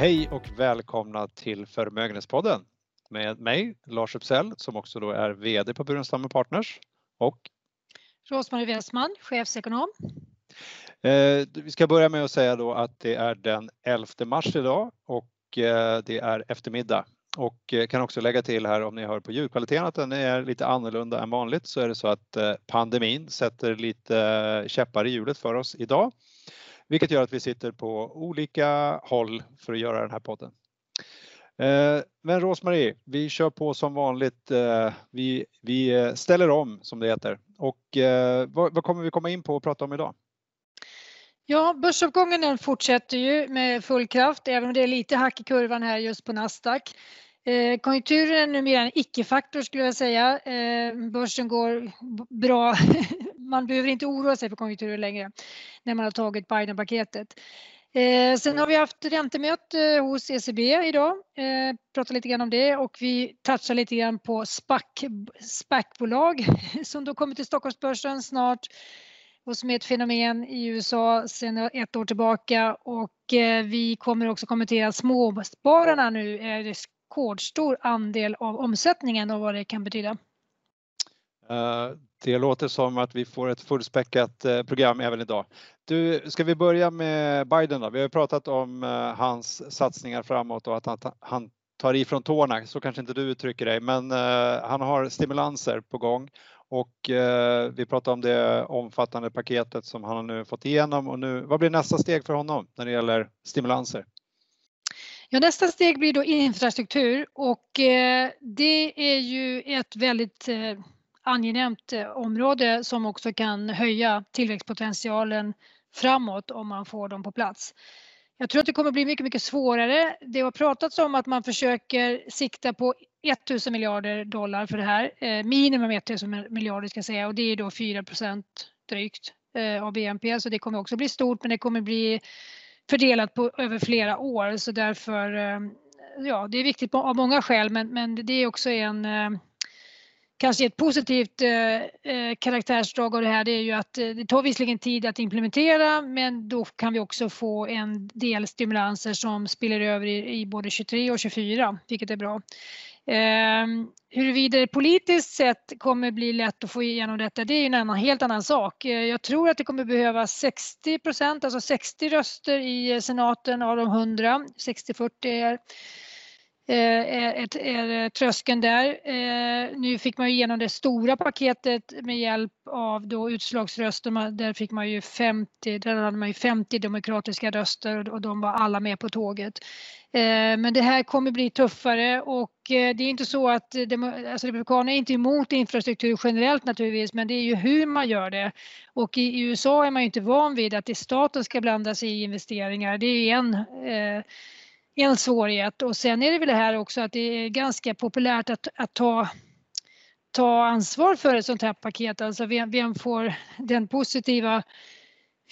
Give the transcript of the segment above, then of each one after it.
Hej och välkomna till Förmögenhetspodden med mig Lars Uppsell som också då är VD på Burenstam Partners och Rosmarie Westman, chefsekonom. Eh, vi ska börja med att säga då att det är den 11 mars idag och eh, det är eftermiddag. Och eh, kan också lägga till här om ni hör på ljudkvaliteten att den är lite annorlunda än vanligt så är det så att eh, pandemin sätter lite käppar i hjulet för oss idag. Vilket gör att vi sitter på olika håll för att göra den här podden. Eh, men Rosmarie, vi kör på som vanligt. Eh, vi, vi eh, ställer om som det heter. Och vad, vad kommer vi komma in på och prata om idag? Ja, börsuppgången den fortsätter ju med full kraft, även om det är lite hack i kurvan här just på Nasdaq. Eh, konjunkturen är numera en icke-faktor skulle jag säga. Eh, börsen går bra. man behöver inte oroa sig för konjunkturen längre när man har tagit Biden-paketet. Eh, sen har vi haft räntemöte hos ECB idag, pratar lite grann om det och vi touchar lite grann på SPAC-bolag som då kommer till Stockholmsbörsen snart och som är ett fenomen i USA sedan ett år tillbaka och vi kommer också kommentera småspararna nu rekordstor andel av omsättningen och vad det kan betyda. Eh, det låter som att vi får ett fullspäckat eh, program även idag. Du, ska vi börja med Biden då? Vi har pratat om eh, hans satsningar framåt och att han, tar tar ifrån tårna, så kanske inte du uttrycker dig, men han har stimulanser på gång och vi pratade om det omfattande paketet som han har nu fått igenom och nu, vad blir nästa steg för honom när det gäller stimulanser? Ja, nästa steg blir då infrastruktur och eh, det är ju ett väldigt eh, angenämt eh, område som också kan höja tillväxtpotentialen framåt om man får dem på plats. Jag tror att det kommer bli mycket, mycket svårare. Det har pratats om att man försöker sikta på 1000 miljarder dollar för det här. Eh, minimum 1000 miljarder ska jag säga och det är då 4 drygt eh, av BNP så det kommer också bli stort men det kommer bli fördelat på över flera år så därför eh, ja, det är viktigt av många skäl men, men det är också en eh, kanske ett positivt eh, karaktärsdrag av det här det är ju att det tar visserligen tid att implementera men då kan vi också få en del stimulanser som spiller över i, i både 23 och 24 vilket är bra. Ehm, huruvida det politiskt sett kommer bli lätt att få igenom detta, det är en annan, helt annan sak. Eh, jag tror att det kommer behövas 60 procent, alltså 60 röster i senaten av de 100. 60-40 är Eh, är, är eh, tröskeln där. Eh, nu fick man igenom det stora paketet med hjälp av då utslagsröster. Där fick man ju 50, där hade man ju 50 demokratiska röster och de var alla med på tåget. Men det här kommer bli tuffare och det är inte så att alltså Republikanerna är inte emot infrastruktur generellt naturligtvis men det är ju hur man gör det. Och i USA är man ju inte van vid att det staten ska blanda sig i investeringar. Det är en en svårighet. Och sen är det väl det här också att det är ganska populärt att, att ta ta ansvar för ett sånt här paket, alltså vem, vem får den positiva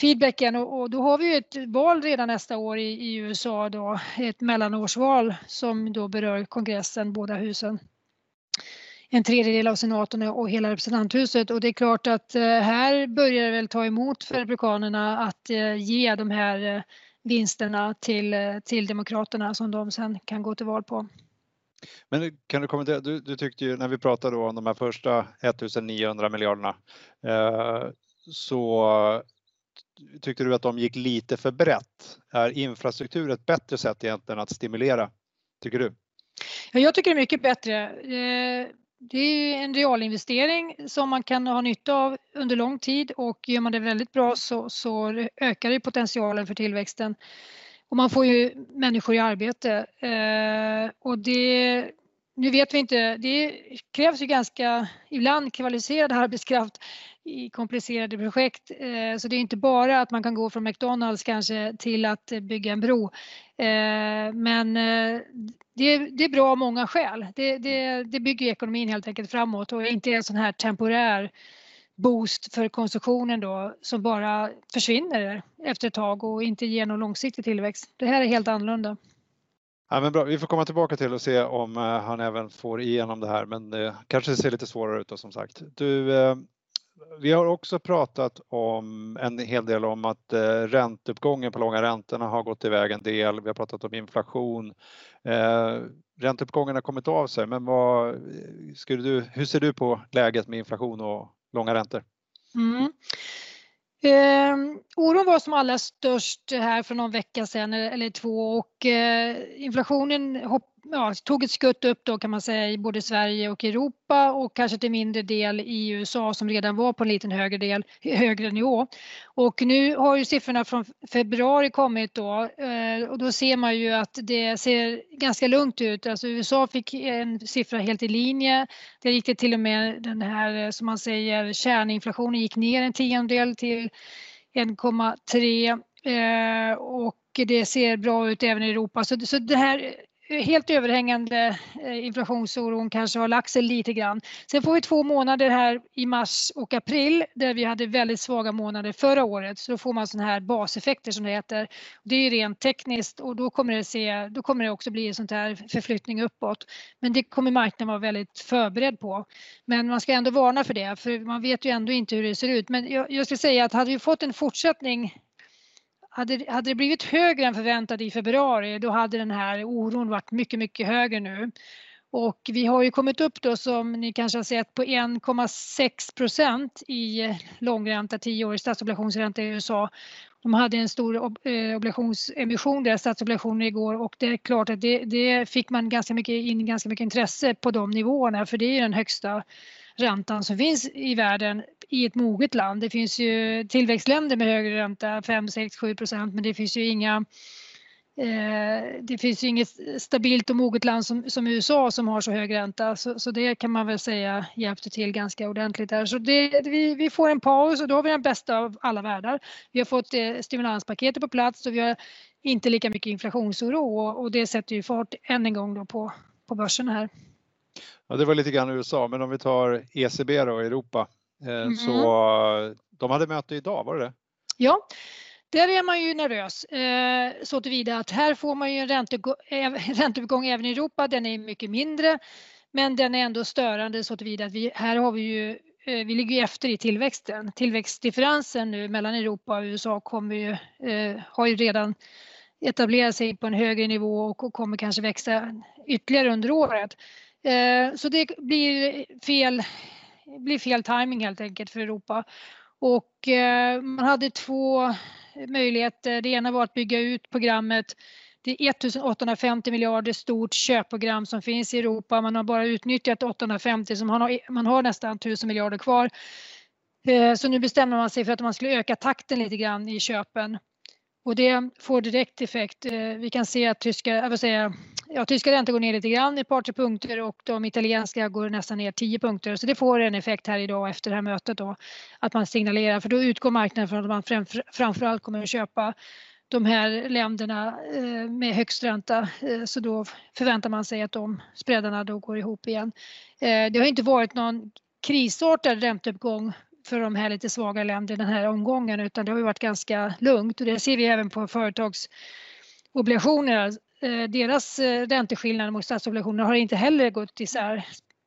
feedbacken? Och, och, då har vi ju ett val redan nästa år i, i, USA då, ett mellanårsval som då berör kongressen, båda husen. En tredjedel av senaten och hela representanthuset. Och det är klart att eh, här börjar det väl ta emot för republikanerna att eh, ge de här eh, vinsterna till, till Demokraterna som de sen kan gå till val på. Men kan du kommentera, du, du tyckte ju när vi pratade om de här första 1900 miljarderna eh, så tyckte du att de gick lite för brett. Är infrastruktur ett bättre sätt egentligen att stimulera, tycker du? Ja, jag tycker det är mycket bättre. Eh, det är en realinvestering som man kan ha nytta av under lång tid och gör man det väldigt bra så, så ökar det potentialen för tillväxten. Och man får ju människor i arbete. Eh, och det, nu vet vi inte, det krävs ju ganska ibland kvalificerad arbetskraft i komplicerade projekt. Eh, så det är inte bara att man kan gå från McDonalds kanske till att bygga en bro. Eh, men eh, det, det är bra av många skäl. Det, det, det bygger ekonomin helt enkelt framåt och inte en sån här temporär boost för konsumtionen då som bara försvinner efter ett tag och inte ger någon långsiktig tillväxt. Det här är helt annorlunda. Ja, men bra. Vi får komma tillbaka till och se om han även får igenom det här men det kanske ser lite svårare ut då, som sagt. Du, vi har också pratat om en hel del om att eh, ränteuppgången på långa räntorna har gått iväg en del. Vi har pratat om inflation. Eh, ränteuppgången har kommit av sig, men vad, skulle du, hur ser du på läget med inflation och långa räntor? Mm. Eh, oron var som allra störst här för någon vecka sedan eller två och eh, inflationen hopp, ja, tog ett skutt upp då kan man säga i både Sverige och Europa och kanske till mindre del i USA som redan var på en liten högre, del, högre nivå. Och nu har ju siffrorna från februari kommit då eh, och då ser man ju att det ser ganska lugnt ut. Alltså USA fick en siffra helt i linje. Det gick det till och med den här eh, som man säger kärninflationen gick ner en tiondel till 1,3 eh, och det ser bra ut även i Europa. Så, så det här helt överhängande eh, inflationsoron kanske har lagt sig lite grann. Sen får vi två månader här i mars och april där vi hade väldigt svaga månader förra året så då får man sådana här baseffekter som det heter. Det är rent tekniskt och då kommer det, se, då kommer det också bli sånt här förflyttning uppåt. Men det kommer marknaden vara väldigt förberedd på. Men man ska ändå varna för det för man vet ju ändå inte hur det ser ut. Men jag, jag skulle säga att hade vi fått en fortsättning hade, hade det blivit högre än förväntat i februari då hade den här oron varit mycket, mycket högre nu. Och vi har ju kommit upp då som ni kanske har sett på 1,6 procent i långränta, 10-årig statsobligationsränta i USA. De hade en stor eh, obligationsemission, deras statsobligationer igår och det är klart att det, det, fick man ganska mycket in ganska mycket intresse på de nivåerna för det är den högsta räntan som finns i världen i ett moget land. Det finns ju tillväxtländer med högre ränta, 5, 6, 7 procent, men det finns ju inga eh, det finns ju inget stabilt och moget land som, som USA som har så hög ränta så, så, det kan man väl säga hjälpte till ganska ordentligt där. Så det, vi, vi får en paus och då har vi den bästa av alla världar. Vi har fått eh, stimulanspaketet på plats och vi har inte lika mycket inflationsoro och, och det sätter ju fart än en gång då på, på börsen här. Ja, det var lite grann USA, men om vi tar ECB då, Europa, mm. så de hade möte idag, var det det? Ja, där är man ju nervös eh, så tillvida att här får man ju en ränteuppgång även i Europa. Den är mycket mindre, men den är ändå störande så tillvida att vi här har vi ju eh, vi ligger efter i tillväxten. Tillväxtdifferensen nu mellan Europa och USA kommer ju, eh, har ju redan etablerat sig på en högre nivå och kommer kanske växa ytterligare under året. Eh, så det blir fel, blir fel timing helt enkelt för Europa. Och eh, man hade två möjligheter. Det ena var att bygga ut programmet. Det är 1850 miljarder stort köpprogram som finns i Europa. Man har bara utnyttjat 850 så man har, man har nästan 1000 miljarder kvar. Eh, så nu bestämmer man sig för att man skulle öka takten lite grann i köpen. Och det får direkt effekt. Vi kan se att tyska, jag vill säga, ja, tyska räntor går ner lite grann, ett par tre punkter och de italienska går nästan ner 10 punkter. Så det får en effekt här idag efter det här mötet då, att man signalerar, för då utgår marknaden från att man framför framförallt kommer att köpa de här länderna eh, med högst ränta eh, så då förväntar man sig att de spreadarna då går ihop igen. Eh, det har inte varit någon krisartad ränteuppgång för de här lite svaga länderna den här omgången utan det har ju varit ganska lugnt och det ser vi även på företagsobligationer obligationer Eh, deras eh, ränteskillnader mot statsobligationer har inte heller gått isär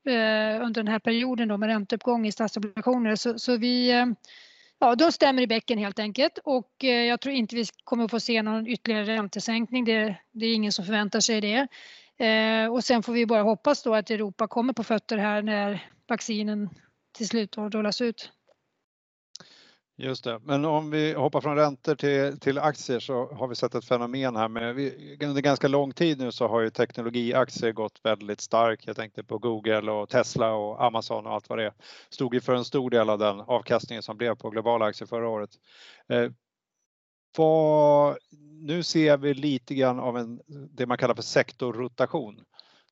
eh, under den här perioden då med ränteuppgång i statsobligationer. Så, så vi, ja, de stämmer i bäcken helt enkelt och jag tror inte vi kommer att få se någon ytterligare räntesänkning. Det, det är ingen som förväntar sig det. Och sen får vi bara hoppas då att Europa kommer på fötter här när vaccinen till slut rullas ut. Just det, men om vi hoppar från räntor till, till aktier så har vi sett ett fenomen här med under ganska lång tid nu så har ju teknologiaktier gått väldigt starkt. Jag tänkte på Google och Tesla och Amazon och allt vad det är. Stod ju för en stor del av den avkastningen som blev på globala aktier förra året. Eh, vad, nu ser vi lite grann av en, det man kallar för sektorrotation.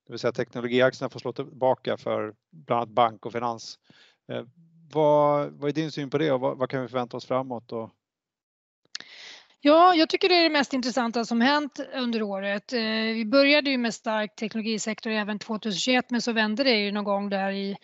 Det vill säga teknologiaktierna får slå tillbaka för bland annat bank och finans. Eh, vad, vad är din syn på det och vad, vad kan vi förvänta oss framåt? Och... Ja, jag tycker det är det mest intressanta som hänt under året. Eh, vi började ju med stark teknologisektor även 2021 men så vände det ju någon gång där i,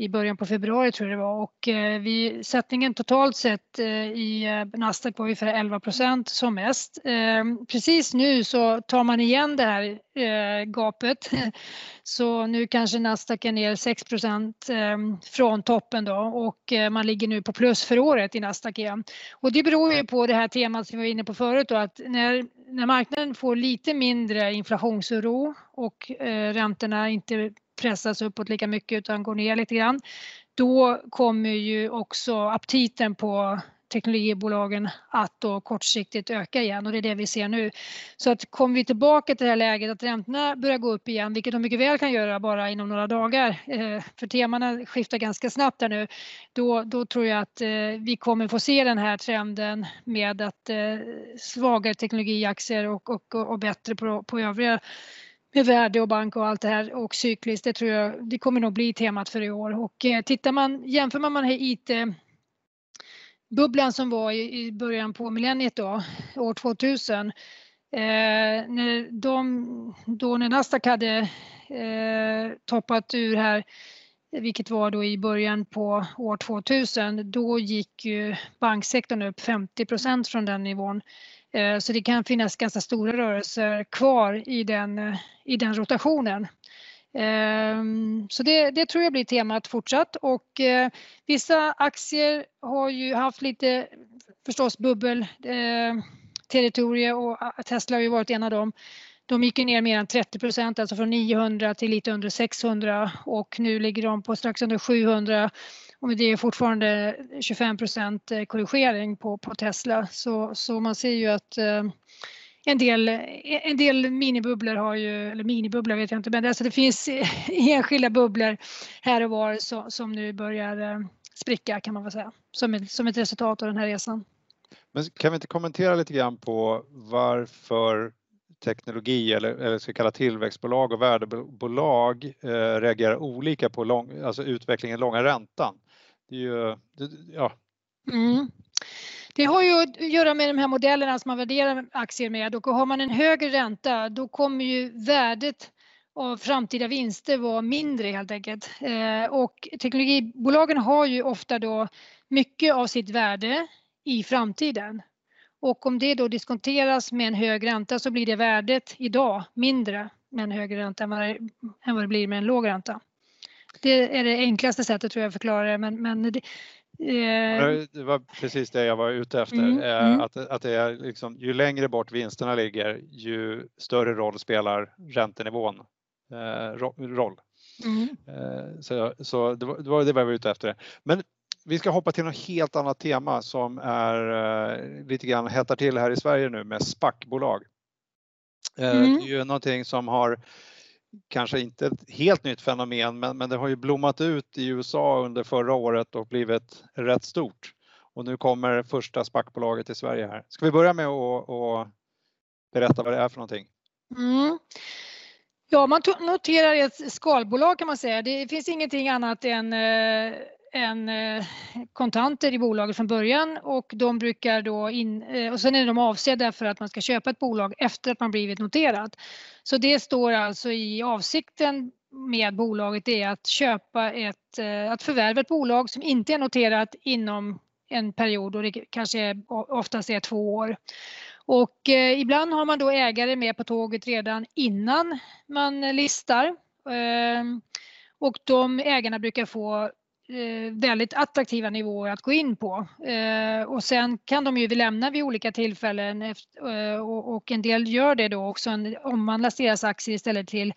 i början på februari tror jag det var och eh, vi, sättningen totalt sett eh, i eh, Nasdaq var ungefär 11% som mest. Ehm, precis nu så tar man igen det här eh, gapet så nu kanske Nasdaq är ner 6% ehm, från toppen då och eh, man ligger nu på plus för året i Nasdaq igen. Och det beror ju på det här temat som vi var inne på förut då att när, när marknaden får lite mindre inflationsoro och räntorna inte pressas uppåt lika mycket utan går ner lite grann. Då kommer ju också aptiten på teknologibolagen att då kortsiktigt öka igen och det är det vi ser nu. Så att kommer vi tillbaka till det här läget att räntorna börjar gå upp igen, vilket de mycket väl kan göra bara inom några dagar, eh, för temana skiftar ganska snabbt där nu, då, då tror jag att eh, vi kommer få se den här trenden med att eh, svagare teknologiaktier och, och, och bättre på, på övriga med värde och bank och allt det här och cykliskt, det tror jag det kommer nog bli temat för i år. Och eh, tittar man, jämför man med IT bubblan som var i, början på millenniet då, år 2000, eh, när de, då när Nasdaq hade eh, toppat ur här, vilket var då i början på år 2000, då gick ju banksektorn upp 50% från den nivån. Eh, så det kan finnas ganska stora rörelser kvar i den, i den rotationen. Ehm, så det, det, tror jag blir temat fortsatt och eh, vissa aktier har ju haft lite förstås bubbel eh, territorier och eh, Tesla har ju varit en av dem. De gick ner mer än 30 procent, alltså från 900 till lite under 600 och nu ligger de på strax under 700 och det är fortfarande 25 procent eh, korrigering på, på Tesla så, så man ser ju att eh, en del, en del minibubblor har ju, eller minibubblor vet jag inte, men alltså det finns enskilda bubblor här och var som, som nu börjar eh, spricka kan man väl säga, som ett, som ett resultat av den här resan. Men kan vi inte kommentera lite grann på varför teknologi eller, eller ska kalla tillväxtbolag och värdebolag eh, reagerar olika på lång, alltså utvecklingen långa räntan? Det, är ju, det, ja. Mm. Det har ju att göra med de här modellerna som man värderar aktier med och har man en högre ränta då kommer ju värdet av framtida vinster vara mindre helt enkelt. Eh, och teknologibolagen har ju ofta då mycket av sitt värde i framtiden. Och om det då diskonteras med en hög ränta så blir det värdet idag mindre med en högre ränta än vad det, blir med en låg ränta. Det är det enklaste sättet tror jag att förklara det. Men, men det, eh... det var precis det jag var ute efter. Mm, eh, mm. Att, att det är liksom, ju längre bort vinsterna ligger ju större roll spelar räntenivån eh, roll. Mm. Eh, så, så det, var, det var det jag var ute efter. Men vi ska hoppa till något helt annat tema som är eh, lite grann hettar till här i Sverige nu med SPAC-bolag. Eh, mm. Det är ju någonting som har kanske inte ett helt nytt fenomen men, men det har ju blommat ut i USA under förra året och blivit rätt stort. Och nu kommer första SPAC-bolaget till Sverige här. Ska vi börja med att berätta vad det är för någonting? Mm. Ja, man noterar ett skalbolag kan man säga. Det finns ingenting annat än eh, en eh, kontanter i bolaget från början och de brukar då in, eh, och sen är de avsedda för att man ska köpa ett bolag efter att man blivit noterat. Så det står alltså i avsikten med bolaget är att köpa ett, eh, att förvärva ett bolag som inte är noterat inom en period och det kanske oftast är två år. Och eh, ibland har man då ägare med på tåget redan innan man listar. Eh, och de ägarna brukar få Eh, väldigt attraktiva nivåer att gå in på. Eh, och sen kan de ju lämna vid olika tillfällen eh, och en del gör det då också, omvandlas deras aktier istället till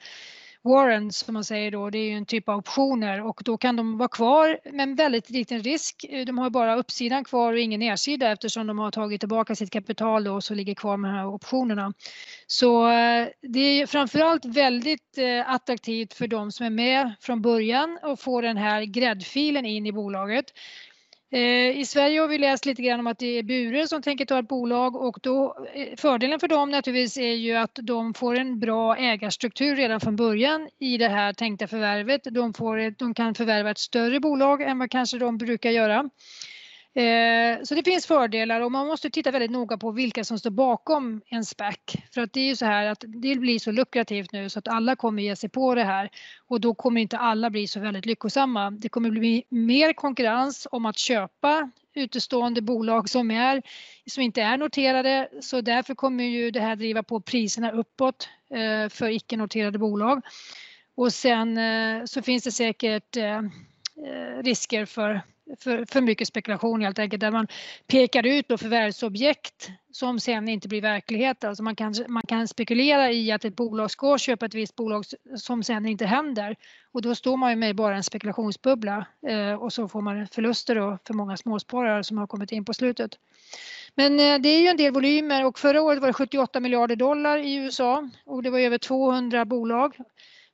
warrants som man säger då, det är ju en typ av optioner och då kan de vara kvar med en väldigt liten risk. De har bara uppsidan kvar och ingen nedsida eftersom de har tagit tillbaka sitt kapital då och så ligger kvar med de här optionerna. Så eh, det är framförallt väldigt eh, attraktivt för de som är med från början och får den här gräddfilen in i bolaget. Eh, I Sverige har vi läst lite grann om att det är Bure som tänker ta ett bolag och då eh, fördelen för dem naturligtvis är ju att de får en bra ägarstruktur redan från början i det här tänkta förvärvet. De, får, de kan förvärva ett större bolag än vad kanske de brukar göra. Eh, så det finns fördelar och man måste titta väldigt noga på vilka som står bakom en SPAC. För att det är ju så här att det blir så lukrativt nu så att alla kommer ge sig på det här och då kommer inte alla bli så väldigt lyckosamma. Det kommer bli mer konkurrens om att köpa utestående bolag som, är, som inte är noterade så därför kommer ju det här driva på priserna uppåt eh, för icke-noterade bolag. Och sen eh, så finns det säkert eh, eh, risker för för, för mycket spekulation helt enkelt där man pekar ut då förvärvsobjekt som sen inte blir verklighet. Alltså man, kan, man kan spekulera i att ett bolag ska köpa ett visst bolag som sen inte händer och då står man ju med bara en spekulationsbubbla eh, och så får man förluster då för många småsparare som har kommit in på slutet. Men eh, det är ju en del volymer och förra året var det 78 miljarder dollar i USA och det var över 200 bolag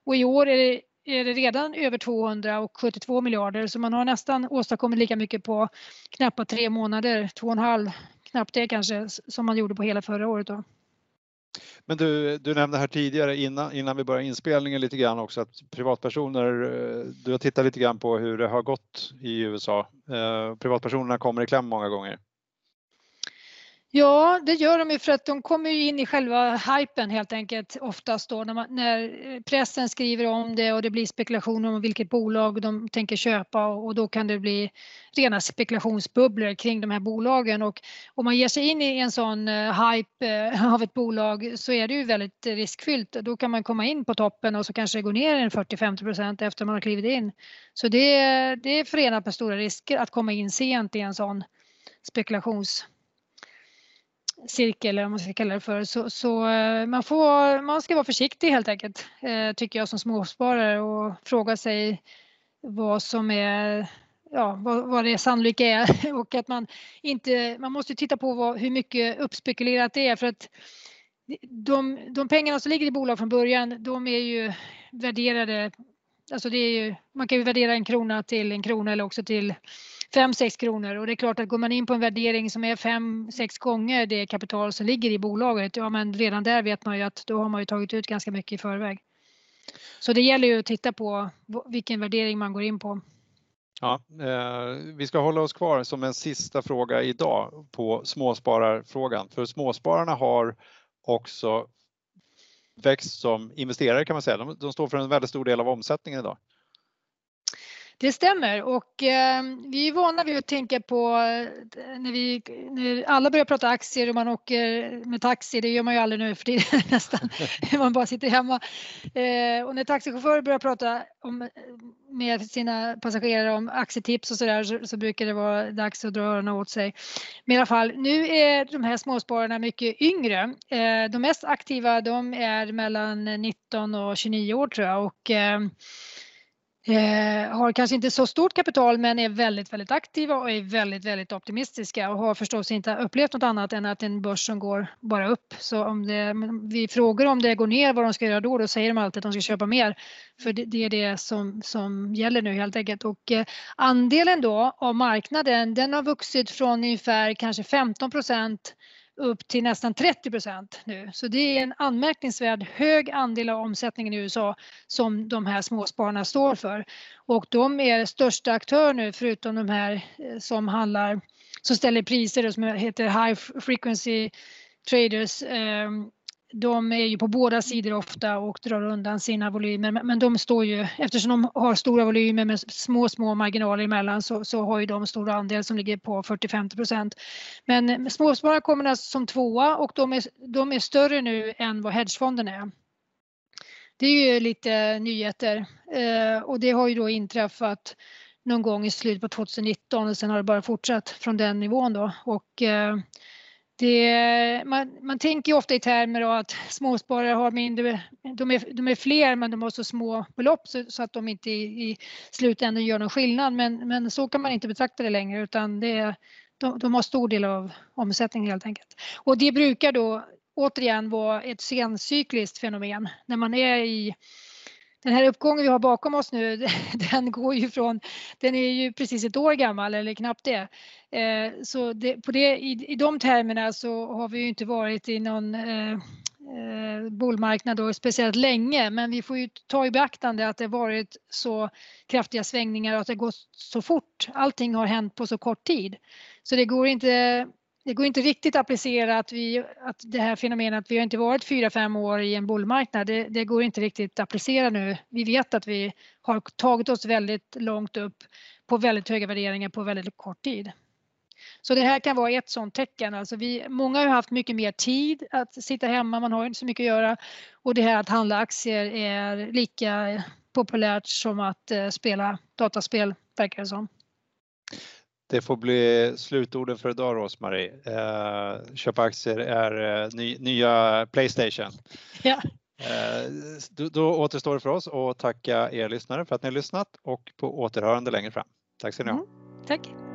och i år är det är det redan över 200 och 72 miljarder så man har nästan åstadkommit lika mycket på knappt tre månader, två och en halv, knappt det kanske, som man gjorde på hela förra året. Då. Men du, du nämnde här tidigare innan, innan vi började inspelningen lite grann också att privatpersoner, eh, du har tittat lite grann på hur det har gått i USA. Eh, privatpersonerna kommer i kläm många gånger. Ja, det gör de ju för att de kommer in i själva hypen helt enkelt oftast då när, man, när, eh, pressen skriver om det och det blir spekulationer om vilket bolag de tänker köpa och då kan det bli rena spekulationsbubblor kring de här bolagen och om man ger sig in i en sån eh, hype eh, av ett bolag så är det ju väldigt riskfyllt. Då kan man komma in på toppen och så kanske det går ner en 40-50 procent efter man har klivit in. Så det, det är förenat med stora risker att komma in sent i en sån spekulations cirkel eller vad man ska kalla det för. Så, så eh, man, får, man ska vara försiktig helt enkelt eh, tycker jag som småsparare och fråga sig vad som är ja, vad, vad det sannolika är. Och att man inte, man måste titta på vad, hur mycket uppspekulerat det är. För att de, de pengarna som ligger i bolag från början de är ju värderade, alltså det är ju, man kan ju värdera en krona till en krona eller också till 5-6 kronor och det är klart att går man in på en värdering som är 5-6 gånger det kapital som ligger i bolaget, ja men redan där vet man ju att då har man ju tagit ut ganska mycket i förväg. Så det gäller ju att titta på vilken värdering man går in på. Ja, eh, vi ska hålla oss kvar som en sista fråga idag på småspararfrågan. För småspararna har också växt som investerare kan man säga. De, de står för en väldigt stor del av omsättningen idag. Det stämmer och eh, vi är vana vid att tänka på eh, när, vi, när alla börjar prata aktier och man åker med taxi, det gör man ju aldrig nu för tiden nästan, man bara sitter hemma. Eh, och när taxichaufförer börjar prata om, med sina passagerare om aktietips och sådär så, så brukar det vara dags att dra öronen åt sig. Men i alla fall, nu är de här småspararna mycket yngre. Eh, de mest aktiva de är mellan 19 och 29 år tror jag och eh, har kanske inte så stort kapital men är väldigt, väldigt aktiva och är väldigt, väldigt optimistiska och har förstås inte upplevt något annat än att en börs som går bara upp. Så om det, vi frågar om det går ner vad de ska göra då, då säger de alltid att de ska köpa mer. För det, det är det som, som gäller nu helt enkelt. Och eh, andelen då av marknaden den har vuxit från ungefär kanske 15 procent upp till nästan 30 procent nu. Så det är en anmärkningsvärd hög andel av omsättningen i USA som de här småspararna står för. Och de är största aktör nu förutom de här eh, som handlar, som ställer priser som heter High Frequency Traders ehm, de är ju på båda sidor ofta och drar undan sina volymer men de står ju, eftersom de har stora volymer med små, små marginaler emellan så, så har ju de stor andel som ligger på 40-50 procent. Men småspararna kommer alltså som tvåa och de är, de är större nu än vad hedgefonden är. Det är ju lite nyheter eh, och det har ju då inträffat någon gång i slutet på 2019 och sen har det bara fortsatt från den nivån då och eh, det, man, man tänker ofta i termer av att småsparare har mindre, de är, de är fler men de har så små belopp så, så att de inte i, i slutändan gör någon skillnad. Men, men så kan man inte betrakta det längre utan det, de, de har stor del av omsättningen helt enkelt. Och det brukar då återigen vara ett sencykliskt fenomen när man är i den här uppgången vi har bakom oss nu, den går ju från, den är ju precis ett år gammal eller knappt det. Eh, så det, på det, i, i de termerna så har vi ju inte varit i någon eh, eh bullmarknad då speciellt länge men vi får ju ta i beaktande att det varit så kraftiga svängningar och att det gått så fort. Allting har hänt på så kort tid. Så det går inte det går inte riktigt att applicera att, vi, att det här fenomenet att vi har inte varit 4-5 år i en bullmarknad, det, det, går inte riktigt att applicera nu. Vi vet att vi har tagit oss väldigt långt upp på väldigt höga värderingar på väldigt kort tid. Så det här kan vara ett sådant tecken. Alltså vi, många har haft mycket mer tid att sitta hemma, man har inte så mycket att göra. Och det här att handla aktier är lika populärt som att eh, spela dataspel, verkar det som. Det får bli slutorden för idag Rosmarie. Eh, köpa aktier är eh, ny, nya Playstation. Ja. Eh, då, då återstår det för oss att tacka er lyssnare för att ni har lyssnat och på återhörande längre fram. Tack ska ni ha. Mm, tack.